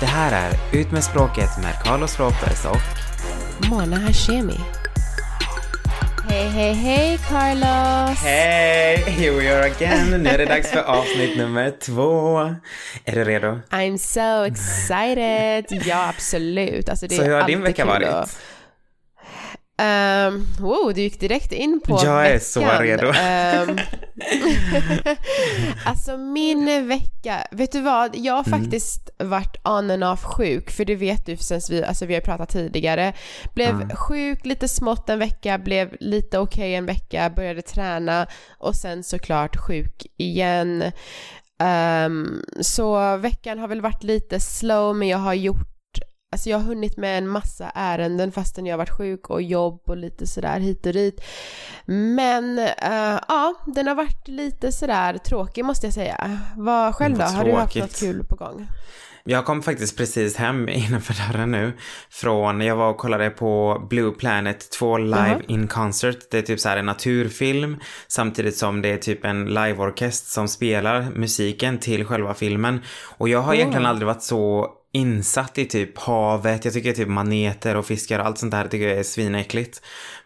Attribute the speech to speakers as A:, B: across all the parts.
A: Det här är Ut med språket med Carlos Ropez och
B: Mona Hashemi. Hej, hej, hej Carlos!
A: Hej! Here we are again. Nu är det dags för avsnitt nummer två. Är du redo?
B: I'm so excited! Ja, absolut. Alltså, det
A: Så hur har din vecka varit?
B: att- Ehm, wow, du gick direkt in på
A: Jag är
B: veckan.
A: så redo.
B: Ehm, alltså min vecka, vet du vad? Jag har
A: Mm.
B: faktiskt varit on and off sjuk, för det vet du sen vi, alltså vi har pratat tidigare. Blev
A: Ja.
B: sjuk lite smått en vecka, blev lite okej en vecka, började träna och sen såklart sjuk igen. Ehm, så veckan har väl varit lite slow, men jag har gjort Alltså jag har hunnit med en massa ärenden fastän jag har varit sjuk och jobb och lite sådär hit och dit. Men eh, ja, den har varit lite sådär tråkig måste jag säga. Vad själv då? Har du haft något kul på gång?
A: Jag kom faktiskt precis hem innanför dörren nu från, jag var och kollade på Blue Planet 2 live
B: Mhm.
A: in concert. Det är typ så här en naturfilm samtidigt som det är typ en liveorkest som spelar musiken till själva filmen. Och jag har
B: Oh.
A: egentligen aldrig varit så insatt i typ havet. Jag tycker typ maneter och fiskar och allt sånt där tycker jag är svinäckligt.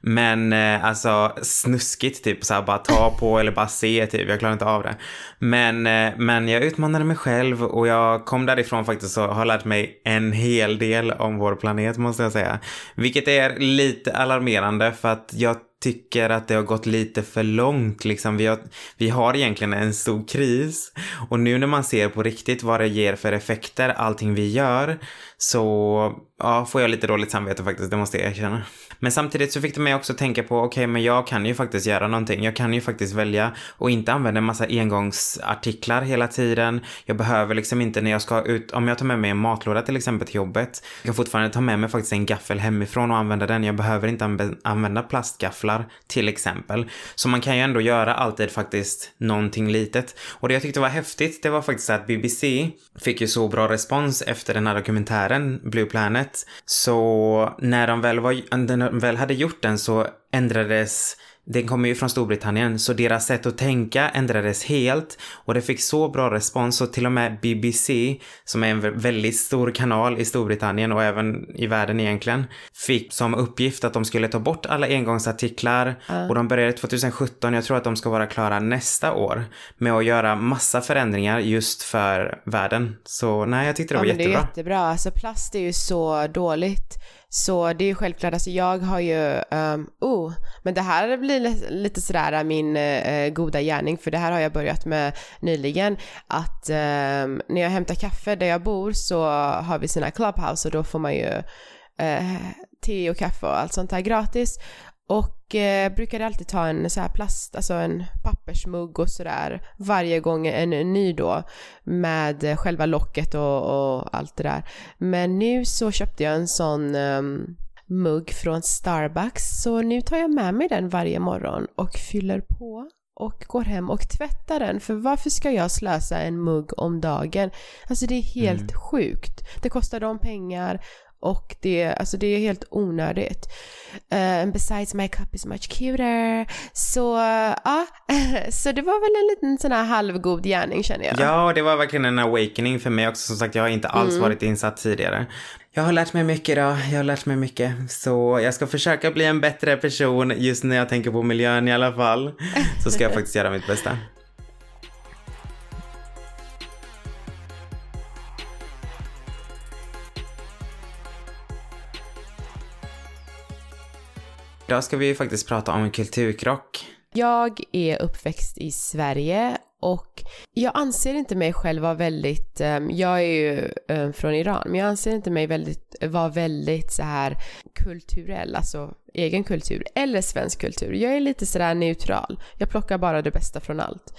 A: Men eh, alltså snuskigt typ så här bara ta på eller bara se typ. Jag klarar inte av det. Men, eh, men jag utmanade mig själv och jag kom därifrån faktiskt och har lärt mig en hel del om vår planet måste jag säga. Vilket är lite alarmerande för att jag tycker att det har gått lite för långt liksom. Vi har, vi har egentligen en stor kris och nu när man ser på riktigt vad det ger för effekter allting vi gör så ja, får jag lite dåligt samvete faktiskt, det måste jag erkänna. Men samtidigt så fick det mig också att tänka på, okej men jag kan ju faktiskt göra någonting. Jag kan ju faktiskt välja och inte använda en massa engångsartiklar hela tiden. Jag behöver liksom inte när jag ska ut, om jag tar med mig en matlåda till exempel till jobbet. Jag kan fortfarande ta med mig faktiskt en gaffel hemifrån och använda den. Jag behöver inte använda plastgafflar till exempel. Så man kan ju ändå göra alltid faktiskt någonting litet. Och det jag tyckte var häftigt, det var faktiskt att BBC fick ju så bra respons efter den här dokumentären Blue Planet. Så när de väl, var, när de väl hade gjort den så ändrades den kommer ju från Storbritannien, så deras sätt att tänka ändrades helt och det fick så bra respons så till och med BBC, som är en vä- väldigt stor kanal i Storbritannien och även i världen egentligen, fick som uppgift att de skulle ta bort alla engångsartiklar och de började 2017, jag tror att de ska vara klara nästa år med att göra massa förändringar just för världen. Så nej, jag tyckte det var
B: ja, men det är
A: jättebra.
B: jättebra. Alltså plast är ju så dåligt. Så det är ju självklart, alltså jag har ju, um, oh, men det här blir lite sådär min uh, goda gärning, för det här har jag börjat med nyligen, att um, när jag hämtar kaffe där jag bor så har vi sina clubhouse och då får man ju uh, te och kaffe och allt sånt där gratis. Och eh, brukade alltid ta en så här plast, alltså en pappersmugg och sådär varje gång en, ny då med själva locket och, och allt det där. Men nu så köpte jag en sån ehm, mugg från Starbucks så nu tar jag med mig den varje morgon och fyller på och går hem och tvättar den. För varför ska jag slösa en mugg om dagen? Alltså det är helt sjukt. Det kostar dem pengar och det, alltså det är helt onödigt. Uh, and besides my cup is much cuter. Så ja, så det var väl en liten sån här halvgod gärning känner jag.
A: Ja, det var verkligen en awakening för mig också. Som sagt, jag har inte alls varit insatt tidigare. Jag har lärt mig mycket idag. Jag har lärt mig mycket. Så jag ska försöka bli en bättre person just när jag tänker på miljön i alla fall. Så ska jag faktiskt göra mitt bästa. Idag ska vi ju faktiskt prata om en kulturkrock.
B: Jag är uppväxt i Sverige och jag anser inte mig själv vara väldigt, ehm, jag är ju ehm, från Iran, men jag anser inte mig väldigt, vara väldigt så här kulturell, alltså egen kultur eller svensk kultur. Jag är lite sådär neutral. Jag plockar bara det bästa från allt.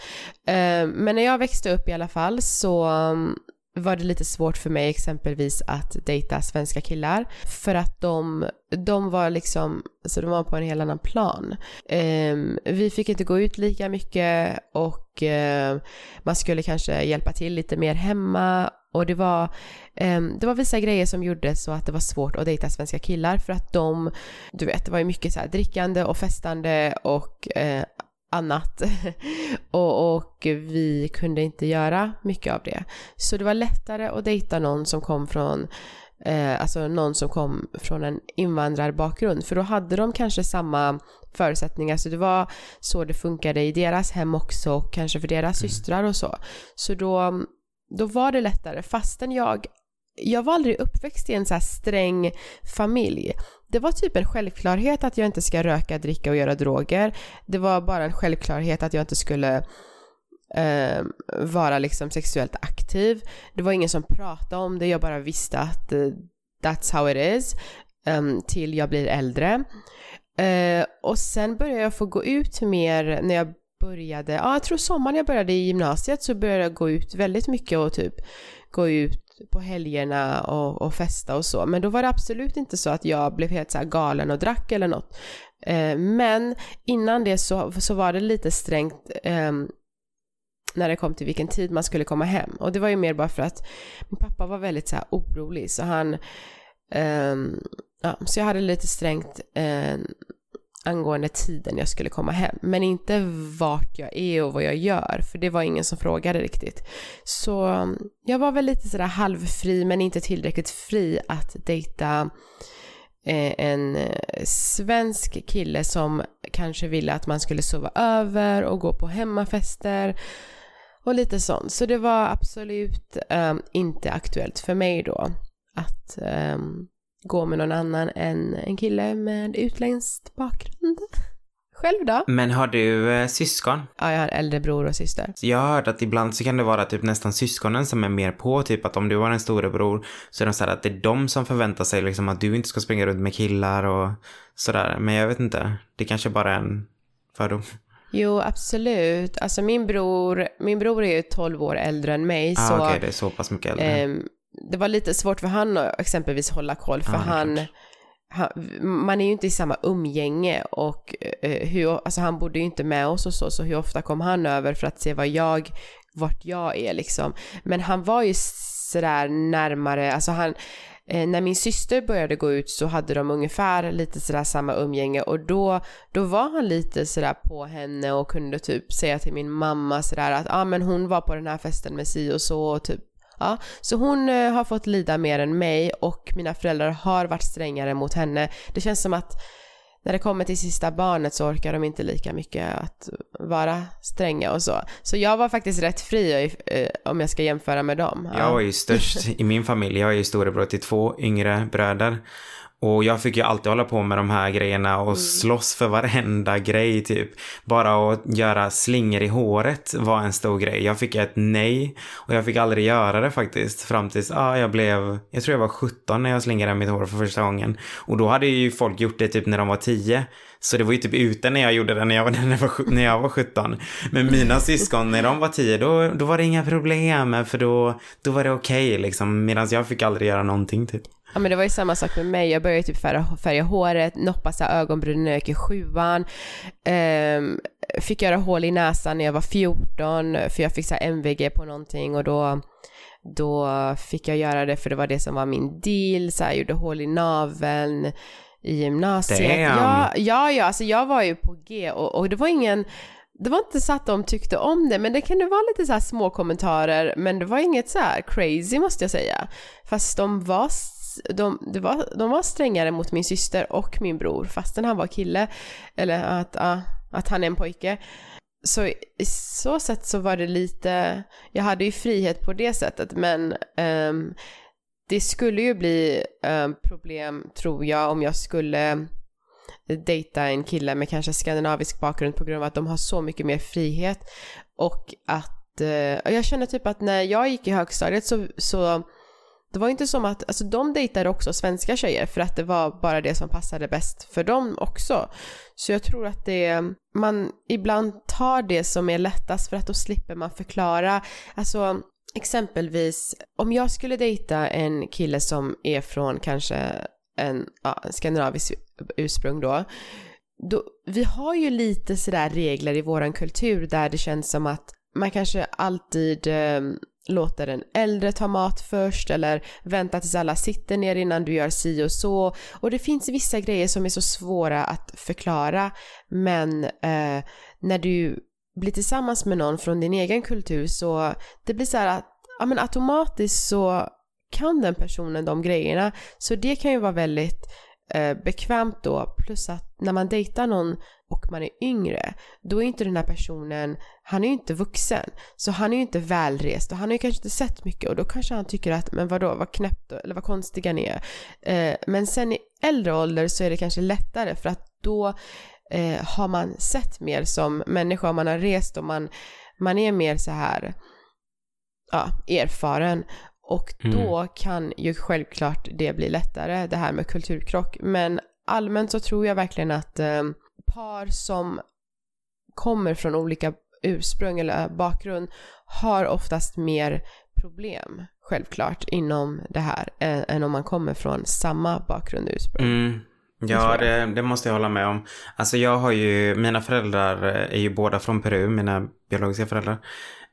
B: Ehm, men när jag växte upp i alla fall så var det lite svårt för mig exempelvis att dejta svenska killar. För att de, de var liksom, alltså de var på en helt annan plan. Um, vi fick inte gå ut lika mycket och eh, man skulle kanske hjälpa till lite mer hemma. Och det var, um, det var vissa grejer som gjorde så att det var svårt att dejta svenska killar. För att de, du vet, det var ju mycket så här drickande och festande och uh, annat. och, och vi kunde inte göra mycket av det. Så det var lättare att dejta någon som kom från eh, alltså någon som kom från en invandrarbakgrund för då hade de kanske samma förutsättningar så det var så det funkade i deras hem också och kanske för deras mm. systrar och så. Så då, då var det lättare fastän jag jag var aldrig uppväxt i en så här sträng familj. Det var typ en självklarhet att jag inte ska röka, dricka och göra droger. Det var bara en självklarhet att jag inte skulle eh, vara liksom sexuellt aktiv. Det var ingen som pratade om det, jag bara visste att eh, that's how it is. Um, till jag blir äldre. Uh, och sen började jag få gå ut mer när jag började, ja jag tror sommaren jag började i gymnasiet så började jag gå ut väldigt mycket och typ gå ut Typ på helgerna och, och festa och så. Men då var det absolut inte så att jag blev helt så galen och drack eller något. Eh, men innan det så, så var det lite strängt eh, när det kom till vilken tid man skulle komma hem. Och det var ju mer bara för att min pappa var väldigt så här orolig så han eh, ja, så jag hade lite strängt eh, angående tiden jag skulle komma hem. Men inte vart jag är och vad jag gör, för det var ingen som frågade riktigt. Så mm, jag var väl lite sådär halvfri, men inte tillräckligt fri att dejta eh, en eh, svensk kille som kanske ville att man skulle sova över och gå på hemmafester och lite sånt. Så det var absolut um, inte aktuellt för mig då att um, gå med någon annan än en kille med utländsk bakgrund. Själv då?
A: Men har du eh, syskon?
B: Ja, jag har äldre bror och syster.
A: Jag har hört att ibland så kan det vara typ nästan syskonen som är mer på, typ att om du har en storebror så är de så här att det är de som förväntar sig liksom att du inte ska springa runt med killar och sådär. Men jag vet inte, det kanske bara är en fördom.
B: Jo, absolut. Alltså min bror, min bror är ju 12 år äldre än mig.
A: Ah, så, okej, okay, det är så pass mycket äldre. Eh,
B: det var lite svårt för han att exempelvis hålla koll för ah, han, han, man är ju inte i samma umgänge och eh, hur, alltså han bodde ju inte med oss och så, så hur ofta kom han över för att se vad jag, vart jag är liksom. Men han var ju sådär närmare, alltså han, eh, när min syster började gå ut så hade de ungefär lite sådär samma umgänge och då, då var han lite sådär på henne och kunde typ säga till min mamma sådär att ja ah, men hon var på den här festen med si och så och typ Ja, så hon eh, har fått lida mer än mig och mina föräldrar har varit strängare mot henne. Det känns som att när det kommer till sista barnet så orkar de inte lika mycket att vara stränga och så. Så jag var faktiskt rätt fri eh, om jag ska jämföra med dem.
A: Ja. Jag var ju störst i min familj. Jag är ju storebror till två yngre bröder. Och jag fick ju alltid hålla på med de här grejerna och mm. slåss för varenda grej typ. Bara att göra slingor i håret var en stor grej. Jag fick ett nej och jag fick aldrig göra det faktiskt. Fram tills ah, jag blev, jag tror jag var 17 när jag slingade mitt hår för första gången. Och då hade ju folk gjort det typ när de var 10. Så det var ju typ ute när jag gjorde det när jag var, när jag var, när jag var 17. Men mina syskon när de var 10 då, då var det inga problem för då, då var det okej okay, liksom. Medan jag fick aldrig göra någonting typ.
B: Ja men det var ju samma sak med mig, jag började typ färga, färga håret, noppa så ögonbrynen när jag gick i sjuan. Um, fick göra hål i näsan när jag var 14 för jag fick så MVG på någonting och då då fick jag göra det för det var det som var min deal, så jag gjorde hål i naveln i gymnasiet. Ja, ja, ja, alltså jag var ju på G och, och det var ingen det var inte så att de tyckte om det, men det kunde vara lite så små kommentarer, men det var inget så här crazy måste jag säga. Fast de var de, det var, de var strängare mot min syster och min bror fastän han var kille. Eller att, uh, att han är en pojke. Så i så sätt så var det lite, jag hade ju frihet på det sättet men um, det skulle ju bli um, problem tror jag om jag skulle dejta en kille med kanske skandinavisk bakgrund på grund av att de har så mycket mer frihet och att uh, jag känner typ att när jag gick i högstadiet så, så det var inte som att, alltså de dejtade också svenska tjejer för att det var bara det som passade bäst för dem också. Så jag tror att det, man ibland tar det som är lättast för att då slipper man förklara. Alltså exempelvis om jag skulle dejta en kille som är från kanske en ja, skandinavisk ursprung då, då. Vi har ju lite sådär regler i våran kultur där det känns som att man kanske alltid eh, låter den äldre ta mat först eller vänta tills alla sitter ner innan du gör si och så. Och det finns vissa grejer som är så svåra att förklara men eh, när du blir tillsammans med någon från din egen kultur så det blir så här att ja, men automatiskt så kan den personen de grejerna. Så det kan ju vara väldigt eh, bekvämt då. Plus att när man dejtar någon och man är yngre, då är inte den här personen, han är ju inte vuxen. Så han är ju inte välrest och han har ju kanske inte sett mycket och då kanske han tycker att, men vadå, vad knäppt eller vad konstiga ni är. Eh, men sen i äldre ålder så är det kanske lättare för att då eh, har man sett mer som människa, man har rest och man, man är mer så här ja, erfaren och då mm. kan ju självklart det bli lättare, det här med kulturkrock. Men allmänt så tror jag verkligen att eh, par som kommer från olika ursprung eller bakgrund har oftast mer problem, självklart, inom det här än, än om man kommer från samma bakgrund och ursprung. Mm.
A: Ja, det, det, måste jag hålla med om. Alltså jag har ju, mina föräldrar är ju båda från Peru, mina biologiska föräldrar.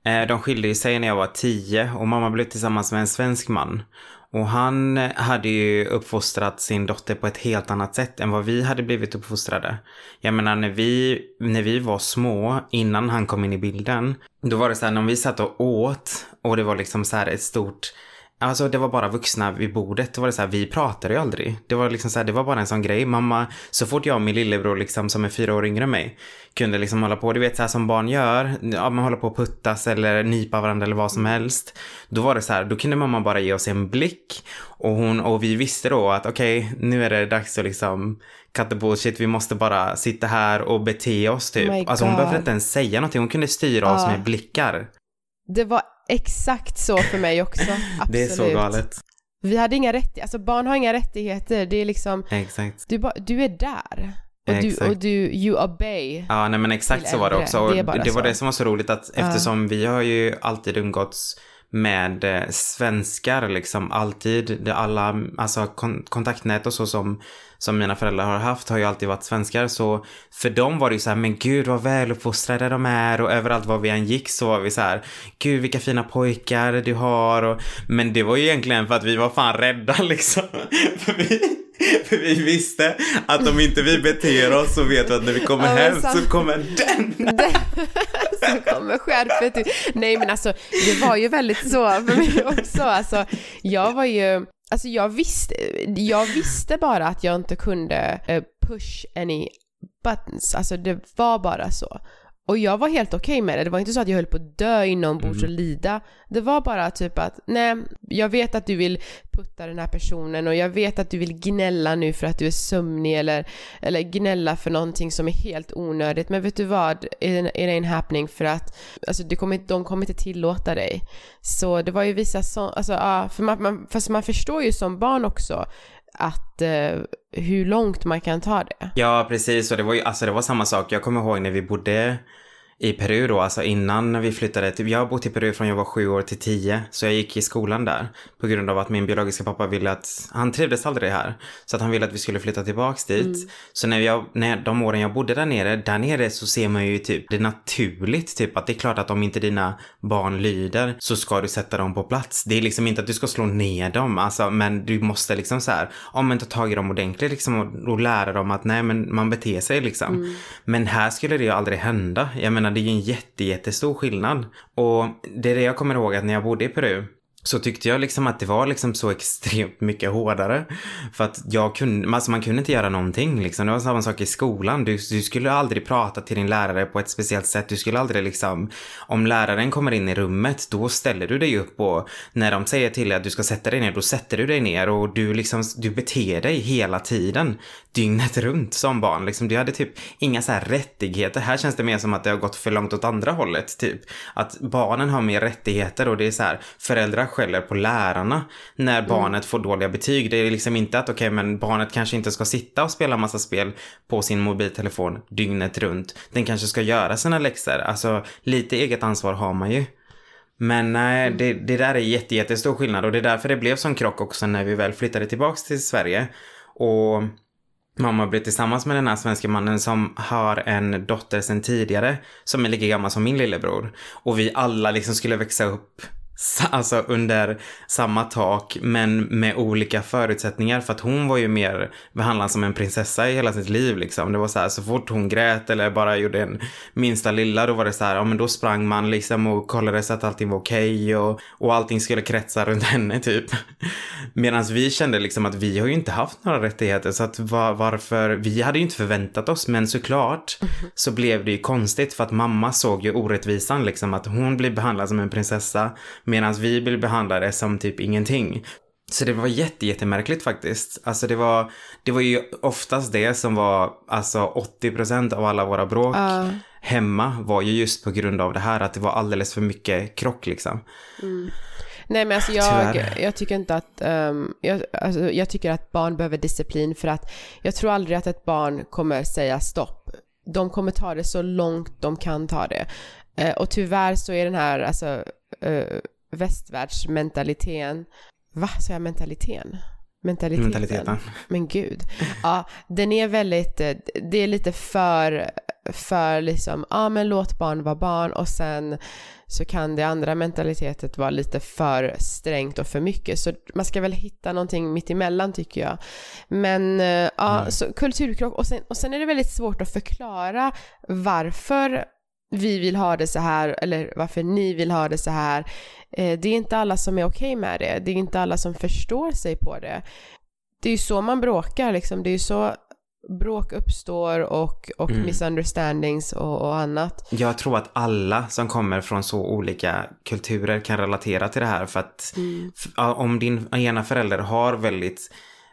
A: Eh, de skilde sig när jag var tio och mamma blev tillsammans med en svensk man. Och han eh, hade ju uppfostrat sin dotter på ett helt annat sätt än vad vi hade blivit uppfostrade. Jag menar när vi, när vi var små, innan han kom in i bilden, då var det så här när vi satt och åt och det var liksom så här ett stort Alltså det var bara vuxna vid bordet. Det var det så här, vi pratade ju aldrig. Det var liksom så här, det var bara en sån grej. Mamma, så fort jag och min lillebror liksom som är fyra år yngre än mig kunde liksom hålla på, du vet så här som barn gör. Ja, man håller på att puttas eller nypa varandra eller vad som helst. Då var det så här, då kunde mamma bara ge oss en blick. Och hon, och vi visste då att okej, okay, nu är det dags att liksom cut the bullshit, vi måste bara sitta här och bete oss typ. Oh alltså hon behövde inte ens säga någonting, hon kunde styra uh. oss med blickar.
B: Det var exakt så för mig också. Absolut.
A: det är så galet.
B: Vi hade inga rättigheter, alltså barn har inga rättigheter. Det är liksom,
A: exakt.
B: Du, du är där. Och du, och du, you obey.
A: Ja, nej men exakt så var det också. Och det, det var det som var så roligt att eftersom vi har ju alltid umgåtts med eh, svenskar liksom alltid. Alla, alltså kon kontaktnät och så som, som mina föräldrar har haft har ju alltid varit svenskar. Så för dem var det ju så här, men gud vad väluppfostrade de är och överallt var vi än gick så var vi så här, gud vilka fina pojkar du har. Och, men det var ju egentligen för att vi var fan rädda liksom. för vi, för vi visste att om inte vi beter oss så vet vi att när vi kommer ja, hem så... kommer den. den
B: så kommer skärpet ut. Nej men alltså det var ju väldigt så för mig också. Alltså jag var ju, alltså jag visste, jag visste bara att jag inte kunde eh, push any buttons. Alltså det var bara så. Och jag var helt okej okay med det. Det var inte så att jag höll på att dö inombords mm. och lida. Det var bara typ att, nej, jag vet att du vill putta den här personen och jag vet att du vill gnälla nu för att du är sömnig eller, eller gnälla för någonting som är helt onödigt. Men vet du vad? Är det en happening för att alltså, det kommer, de kommer inte tillåta dig. Så det var ju vissa så, alltså ja, för man, man, fast man förstår ju som barn också att eh, hur långt man kan ta det.
A: Ja, precis. Och det var ju, alltså det var samma sak. Jag kommer ihåg när vi bodde i Peru då, alltså innan vi flyttade. Typ, jag har bott i Peru från jag var sju år till tio. Så jag gick i skolan där. På grund av att min biologiska pappa ville att, han trivdes aldrig här. Så att han ville att vi skulle flytta tillbaks dit. Mm. Så när, jag, när de åren jag bodde där nere, där nere så ser man ju typ det naturligt. Typ att det är klart att om inte dina barn lyder så ska du sätta dem på plats. Det är liksom inte att du ska slå ner dem, alltså, men du måste liksom så här, om man tar tag i dem ordentligt liksom och, och lära dem att nej men man beter sig liksom. Mm. Men här skulle det ju aldrig hända. Jag menar det är ju en jätte, jättestor skillnad. Och det är det jag kommer ihåg att när jag bodde i Peru så tyckte jag liksom att det var liksom så extremt mycket hårdare. För att jag kunde, alltså man kunde inte göra någonting liksom. Det var samma sak i skolan. Du, du skulle aldrig prata till din lärare på ett speciellt sätt. Du skulle aldrig liksom, om läraren kommer in i rummet, då ställer du dig upp och när de säger till dig att du ska sätta dig ner, då sätter du dig ner och du liksom, du beter dig hela tiden. Dygnet runt som barn. Liksom, du hade typ inga så här rättigheter. Här känns det mer som att det har gått för långt åt andra hållet. Typ att barnen har mer rättigheter och det är så här, föräldrar skäller på lärarna när mm. barnet får dåliga betyg. Det är liksom inte att okej, okay, men barnet kanske inte ska sitta och spela massa spel på sin mobiltelefon dygnet runt. Den kanske ska göra sina läxor. Alltså lite eget ansvar har man ju. Men nej, mm. det, det där är jätte, jättestor skillnad och det är därför det blev sån krock också när vi väl flyttade tillbaks till Sverige. Och mamma blev tillsammans med den här svenska mannen som har en dotter sedan tidigare som är lika gammal som min lillebror. Och vi alla liksom skulle växa upp alltså under samma tak men med olika förutsättningar för att hon var ju mer behandlad som en prinsessa i hela sitt liv liksom. Det var så här så fort hon grät eller bara gjorde en minsta lilla då var det så här, ja men då sprang man liksom och kollade så att allting var okej okay och, och allting skulle kretsa runt henne typ. Medan vi kände liksom att vi har ju inte haft några rättigheter så att var, varför, vi hade ju inte förväntat oss men såklart så blev det ju konstigt för att mamma såg ju orättvisan liksom att hon blir behandlad som en prinsessa medan vi blir behandlade som typ ingenting. Så det var jätte, jättemärkligt faktiskt. Alltså det var, det var ju oftast det som var, alltså 80% av alla våra bråk uh. hemma var ju just på grund av det här att det var alldeles för mycket krock liksom.
B: Mm. Nej men alltså jag, jag tycker inte att, um, jag, alltså jag tycker att barn behöver disciplin för att jag tror aldrig att ett barn kommer säga stopp. De kommer ta det så långt de kan ta det. Uh, och tyvärr så är den här, alltså uh, västvärldsmentaliteten, va, sa jag mentaliteten? Mentaliteten. Mentaliteten. Men gud. Ja, den är väldigt, eh, det är lite för, för liksom, ja men låt barn vara barn och sen så kan det andra mentalitetet vara lite för strängt och för mycket. Så man ska väl hitta någonting mitt emellan tycker jag. Men eh, ja, mm. så kulturkrock och sen, och sen är det väldigt svårt att förklara varför vi vill ha det så här eller varför ni vill ha det så här. Eh, det är inte alla som är okej okay med det. Det är inte alla som förstår sig på det. Det är ju så man bråkar liksom. Det är ju så bråk uppstår och, och mm. misunderstandings och, och, annat.
A: Jag tror att alla som kommer från så olika kulturer kan relatera till det här för att mm. om din ena förälder har väldigt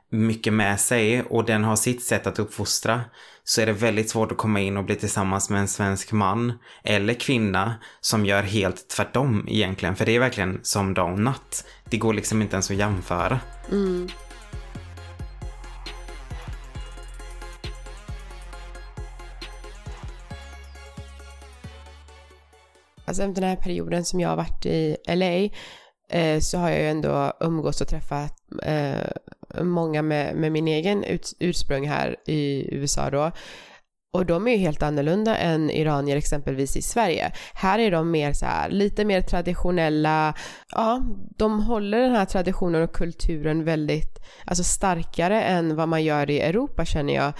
A: mycket med sig och den har sitt sätt att uppfostra så är det väldigt svårt att komma in och bli tillsammans med en svensk man eller kvinna som gör helt tvärtom egentligen. För det är verkligen som dag och natt. Det går liksom inte ens att jämföra. Mm.
B: Alltså den här perioden som jag har varit i LA eh, så har jag ju ändå umgås och träffat eh, många med, med min egen ut, ursprung här i USA då. Och de är ju helt annorlunda än iranier exempelvis i Sverige. Här är de mer så här, lite mer traditionella, ja, de håller den här traditionen och kulturen väldigt, alltså starkare än vad man gör i Europa känner jag.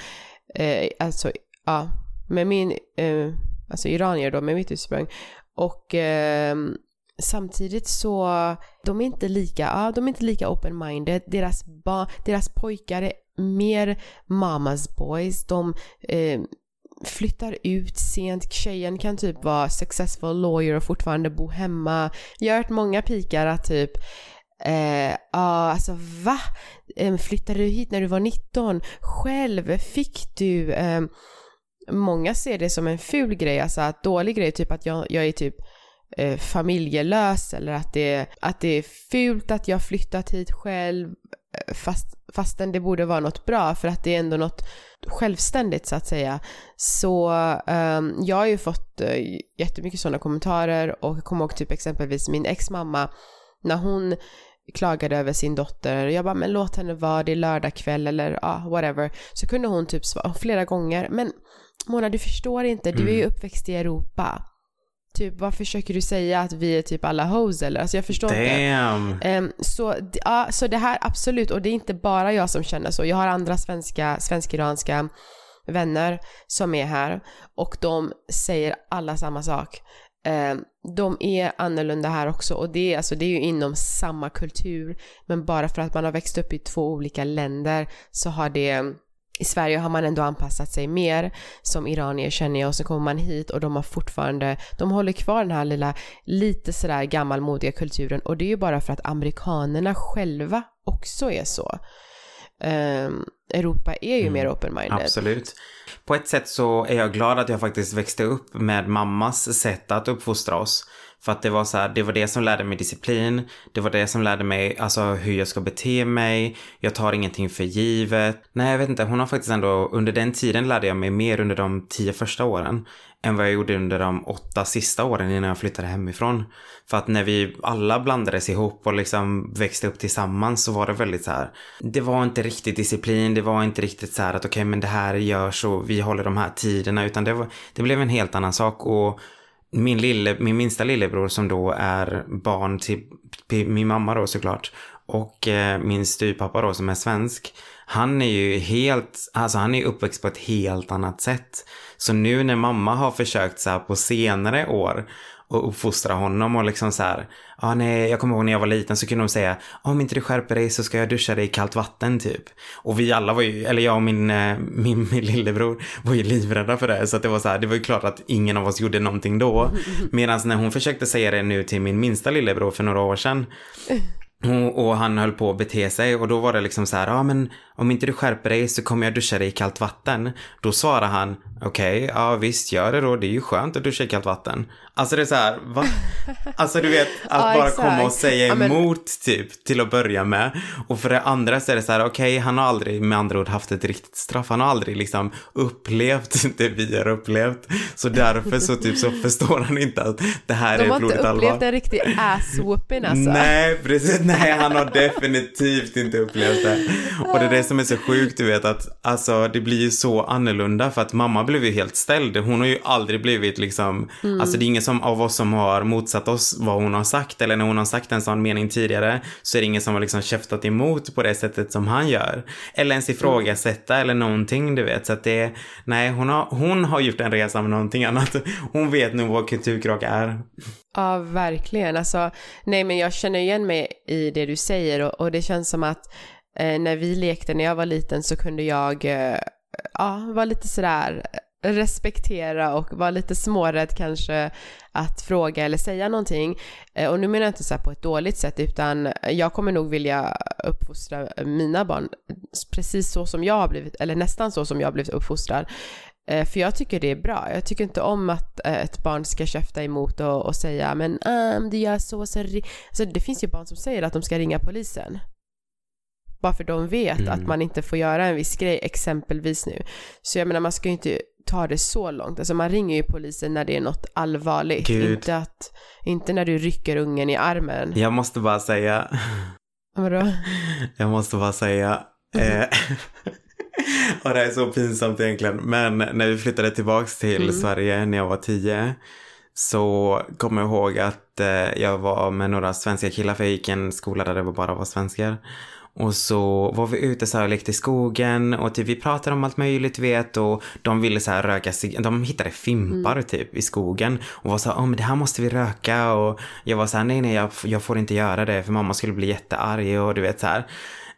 B: Eh, alltså, ja, med min, eh, alltså iranier då, med mitt ursprung. Och eh, samtidigt så, de är inte lika, ja, de är inte lika open-minded. Deras, ba, deras pojkar är mer mamas boys. De eh, flyttar ut sent. Tjejen kan typ vara successful lawyer och fortfarande bo hemma. Jag har hört många pikar att typ eh, Ja, eh, ah, alltså va? Eh, flyttade du hit när du var 19? Själv fick du... Eh, många ser det som en ful grej, alltså att dålig grej, typ att jag, jag är typ eh, familjelös eller att det, att det är fult att jag flyttat hit själv eh, fast, fastän det borde vara något bra för att det är ändå något självständigt så att säga. Så um, jag har ju fått uh, jättemycket sådana kommentarer och jag kommer ihåg typ exempelvis min ex-mamma när hon klagade över sin dotter. Jag bara, men låt henne vara, det är lördagkväll eller ja, ah, whatever. Så kunde hon typ svara flera gånger, men Mona du förstår inte, du är ju mm. uppväxt i Europa. Typ vad försöker du säga att vi är typ alla hoes eller? Alltså jag förstår
A: Damn.
B: inte. Um, så, ja, så det här absolut, och det är inte bara jag som känner så. Jag har andra svenska, svensk-iranska vänner som är här och de säger alla samma sak. Um, de är annorlunda här också och det är, alltså, det är ju inom samma kultur men bara för att man har växt upp i två olika länder så har det i Sverige har man ändå anpassat sig mer som iranier känner jag och så kommer man hit och de har fortfarande, de håller kvar den här lilla, lite sådär gammalmodiga kulturen och det är ju bara för att amerikanerna själva också är så. Um, Europa är ju mm, mer open-minded.
A: Absolut. På ett sätt så är jag glad att jag faktiskt växte upp med mammas sätt att uppfostra oss. För att det var så här, det var det som lärde mig disciplin. Det var det som lärde mig alltså hur jag ska bete mig. Jag tar ingenting för givet. Nej, jag vet inte. Hon har faktiskt ändå, under den tiden lärde jag mig mer under de tio första åren än vad jag gjorde under de åtta sista åren innan jag flyttade hemifrån. För att när vi alla blandades ihop och liksom växte upp tillsammans så var det väldigt så här. Det var inte riktigt disciplin, det var inte riktigt så här att okej okay, men det här görs och vi håller de här tiderna utan det, var, det blev en helt annan sak och min, lille, min minsta lillebror som då är barn till min mamma då såklart, och eh, min styrpappa då som är svensk, han är ju helt, alltså han är uppväxt på ett helt annat sätt. Så nu när mamma har försökt så här på senare år och uppfostra honom och liksom så här, ah, nej, jag kommer ihåg när jag var liten så kunde de säga, om inte du skärper dig så ska jag duscha dig i kallt vatten typ. Och vi alla var ju, eller jag och min, eh, min, min lillebror var ju livrädda för det, så att det var så här, det var ju klart att ingen av oss gjorde någonting då. Medan när hon försökte säga det nu till min minsta lillebror för några år sedan, och, och, han höll på att bete sig och då var det liksom så här, ja men om inte du skärper dig så kommer jag duscha dig i kallt vatten. Då svarade han, okej, okay, ja visst gör det då, det är ju skönt att duscha i kallt vatten. Alltså det är så här, va? Alltså du vet, att ja, bara exakt. komma och säga emot ja, men... typ till att börja med. Och för det andra så är det så här, okej, okay, han har aldrig med andra ord haft ett riktigt straff. Han har aldrig liksom upplevt det vi har upplevt. Så därför så typ så förstår han inte att det här De är blodigt allvar.
B: De har inte upplevt en riktig ass-whooping alltså.
A: Nej, precis. Nej, han har definitivt inte upplevt det. Och det är det som är så sjukt, du vet att alltså det blir ju så annorlunda för att mamma blev ju helt ställd. Hon har ju aldrig blivit liksom, mm. alltså det är ingen som av oss som har motsatt oss vad hon har sagt eller när hon har sagt en sån mening tidigare så är det ingen som har liksom käftat emot på det sättet som han gör. Eller ens ifrågasätta mm. eller någonting du vet. Så att det, nej hon har, hon har gjort en resa med någonting annat. Hon vet nog vad kulturkrock är.
B: Ja, verkligen. Alltså, nej men jag känner igen mig i det du säger och, och det känns som att eh, när vi lekte när jag var liten så kunde jag eh, ja, vara lite sådär respektera och vara lite smårädd kanske att fråga eller säga någonting. Eh, och nu menar jag inte så på ett dåligt sätt utan jag kommer nog vilja uppfostra mina barn precis så som jag har blivit, eller nästan så som jag har blivit uppfostrad. Eh, för jag tycker det är bra. Jag tycker inte om att eh, ett barn ska käfta emot och, och säga men um, du gör så, så alltså, det finns ju barn som säger att de ska ringa polisen. Bara för de vet mm. att man inte får göra en viss grej, exempelvis nu. Så jag menar, man ska ju inte ta det så långt. Alltså man ringer ju polisen när det är något allvarligt. Inte, att, inte när du rycker ungen i armen.
A: Jag måste bara säga.
B: Vadå?
A: Jag måste bara säga. Eh, och det är så pinsamt egentligen. Men när vi flyttade tillbaks till mm. Sverige när jag var tio. Så kommer jag ihåg att eh, jag var med några svenska killar för jag gick i en skola där det bara var svenskar. Och så var vi ute så här och lekte i skogen och typ vi pratade om allt möjligt vet och de ville så här röka sig, de hittade fimpar mm. typ i skogen och var så här, oh, men det här måste vi röka och jag var så här, nej nej jag, jag får inte göra det för mamma skulle bli jättearg och du vet så här.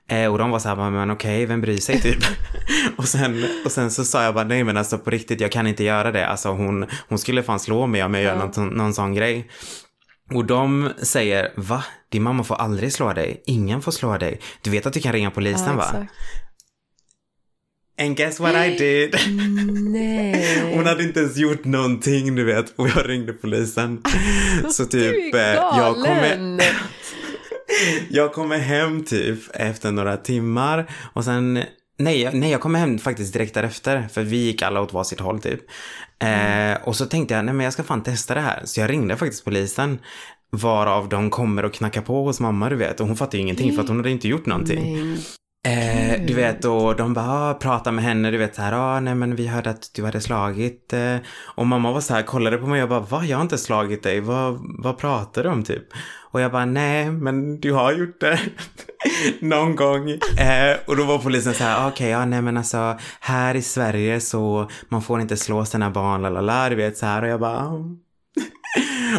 A: Eh, och de var så här, men okej, vem bryr sig typ? och, sen, och sen så sa jag bara, nej men alltså på riktigt, jag kan inte göra det. Alltså hon, hon skulle fan slå mig om jag gör någon, någon sån grej. Och de säger, va? Din mamma får aldrig slå dig. Ingen får slå dig. Du vet att du kan ringa polisen ja, va? Exakt. And guess what I did?
B: Nej.
A: Hon hade inte ens gjort någonting du vet och jag ringde polisen. Så typ, du är galen. jag kommer... jag kommer hem typ efter några timmar och sen Nej, nej, jag kom hem faktiskt direkt därefter. För vi gick alla åt varsitt håll typ. Mm. Eh, och så tänkte jag, nej men jag ska fan testa det här. Så jag ringde faktiskt polisen. Varav de kommer och knackar på hos mamma du vet. Och hon fattar ju ingenting för att hon hade inte gjort någonting. Men... Eh, du vet, och de bara ah, pratar med henne, du vet så här, ah, nej men vi hörde att du hade slagit. Eh. Och mamma var så här, kollade på mig och bara, va? Jag har inte slagit dig, vad, vad pratar du om typ? Och jag bara, nej men du har gjort det. Någon gång. Eh, och då var polisen så här, okej, okay, ja nej men alltså här i Sverige så man får inte slå sina barn, lalala, du vet så här. Och jag bara, ah.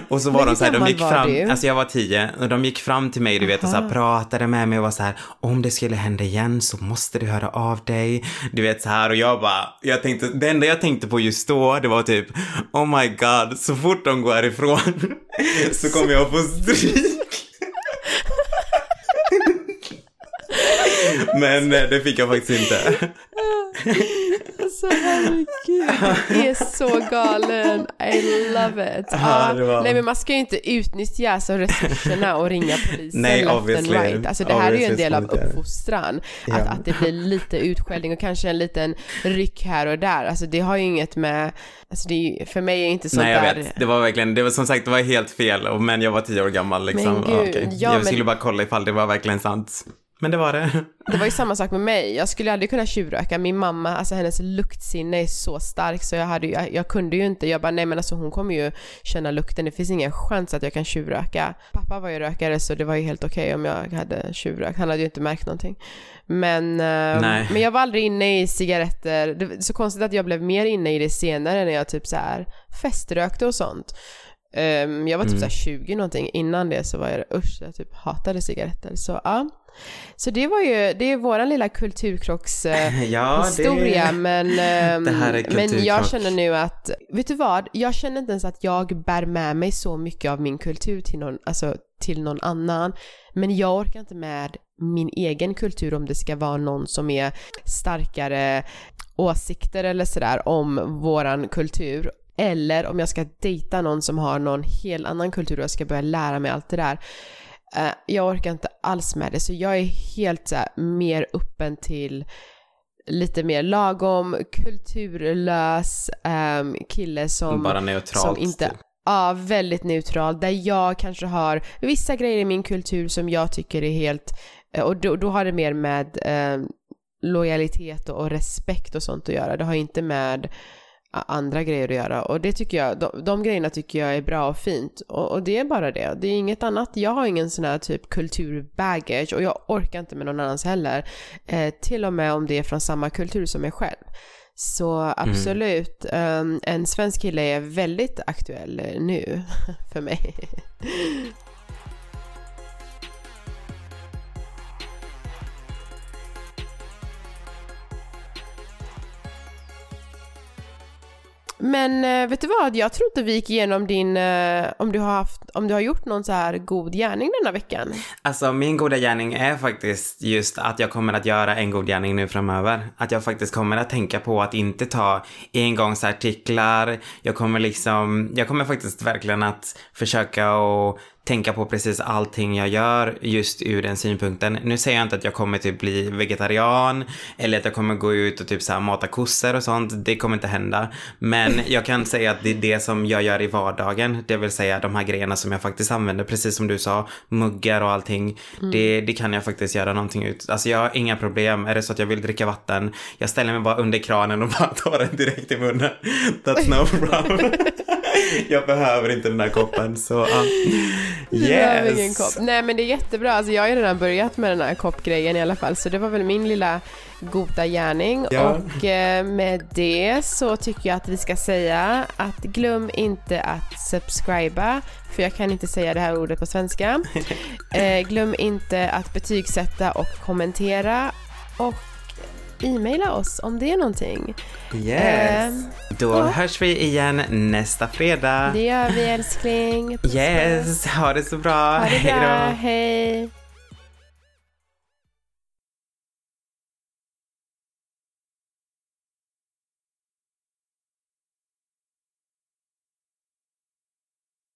A: Och så var Men de så här, de gick fram, du? alltså jag var tio, och de gick fram till mig, du vet, och så här, pratade med mig och var så här, om det skulle hända igen så måste du höra av dig. Du vet så här, och jag bara, jag tänkte, det enda jag tänkte på just då, det var typ, oh my god, så fort de går härifrån så kommer jag få stryk. Men eh, det fick jag faktiskt inte.
B: Alltså herregud, det är så galen. I love it. Ah, var... Nej men man ska ju inte utnyttja alltså, resurserna och ringa polisen
A: Nej, left obviously. and right.
B: Alltså det här är ju en del av uppfostran. Yeah. Att, att det blir lite utskällning och kanske en liten ryck här och där. Alltså det har ju inget med, alltså det är, för mig är inte sånt
A: Nej jag
B: där...
A: vet, det var verkligen, det var som sagt det var helt fel men jag var tio år gammal liksom.
B: Men gud,
A: okay.
B: ja,
A: jag skulle bara kolla ifall det var verkligen sant. Men det var det.
B: Det var ju samma sak med mig. Jag skulle aldrig kunna tjuvröka. Min mamma, alltså hennes luktsinne är så stark så jag, hade, jag, jag kunde ju inte. Jag bara, nej men alltså hon kommer ju känna lukten. Det finns ingen chans att jag kan tjuvröka. Pappa var ju rökare så det var ju helt okej okay om jag hade tjuvrökt. Han hade ju inte märkt någonting. Men, eh, men jag var aldrig inne i cigaretter. Det är så konstigt att jag blev mer inne i det senare när jag typ så här feströkte och sånt. Um, jag var typ mm. så 20 någonting, innan det så var jag usch, jag typ hatade cigaretter. Så ja. Så det var ju, det är våran lilla kulturkrockshistoria uh, ja, det, men, um, men jag känner nu att, vet du vad? Jag känner inte ens att jag bär med mig så mycket av min kultur till någon, alltså till någon annan. Men jag orkar inte med min egen kultur om det ska vara någon som är starkare åsikter eller sådär om våran kultur eller om jag ska dejta någon som har någon helt annan kultur och jag ska börja lära mig allt det där. Uh, jag orkar inte alls med det så jag är helt så här, mer öppen till lite mer lagom kulturlös um, kille som...
A: Bara neutralt. Som inte,
B: typ. Ja, väldigt neutral. Där jag kanske har vissa grejer i min kultur som jag tycker är helt... Eh, och då, då har det mer med eh, lojalitet och, och, respekt och sånt att göra. Det har inte med andra grejer att göra och det tycker jag, de, de grejerna tycker jag är bra och fint och, och, det är bara det. Det är inget annat, jag har ingen sån här typ kulturbaggage och jag orkar inte med någon annans heller. Eh, till och med om det är från samma kultur som jag själv. Så absolut, mm. um, en svensk kille är väldigt aktuell eh, nu för mig. Men eh, vet du vad, jag tror inte vi gick igenom din, eh, om du har haft, om du har gjort någon så här god gärning denna veckan.
A: Alltså min goda gärning är faktiskt just att jag kommer att göra en god gärning nu framöver. Att jag faktiskt kommer att tänka på att inte ta engångsartiklar. Jag kommer liksom, jag kommer faktiskt verkligen att försöka och tänka på precis allting jag gör just ur den synpunkten. Nu säger jag inte att jag kommer typ bli vegetarian eller att jag kommer gå ut och typ så här mata kossor och sånt. Det kommer inte hända. Men jag kan säga att det är det som jag gör i vardagen. Det vill säga de här grejerna som jag faktiskt använder. Precis som du sa, muggar och allting. Mm. Det, det kan jag faktiskt göra någonting ut. Alltså jag har inga problem. Är det så att jag vill dricka vatten, jag ställer mig bara under kranen och bara tar den direkt i munnen. That's no problem. jag behöver inte den där koppen så uh.
B: yes. ingen kopp. Nej men det är jättebra, alltså jag har ju redan börjat med den här koppgrejen i alla fall så det var väl min lilla goda gärning ja. och eh, med det så tycker jag att vi ska säga att glöm inte att subscriba för jag kan inte säga det här ordet på svenska. Eh, glöm inte att betygsätta och kommentera och e-maila oss om det är någonting.
A: Yes. Eh, Då ja. hörs vi igen nästa fredag.
B: Det gör vi älskling.
A: Puss yes, ha det så bra.
B: Ha det bra. Hej då. Hej.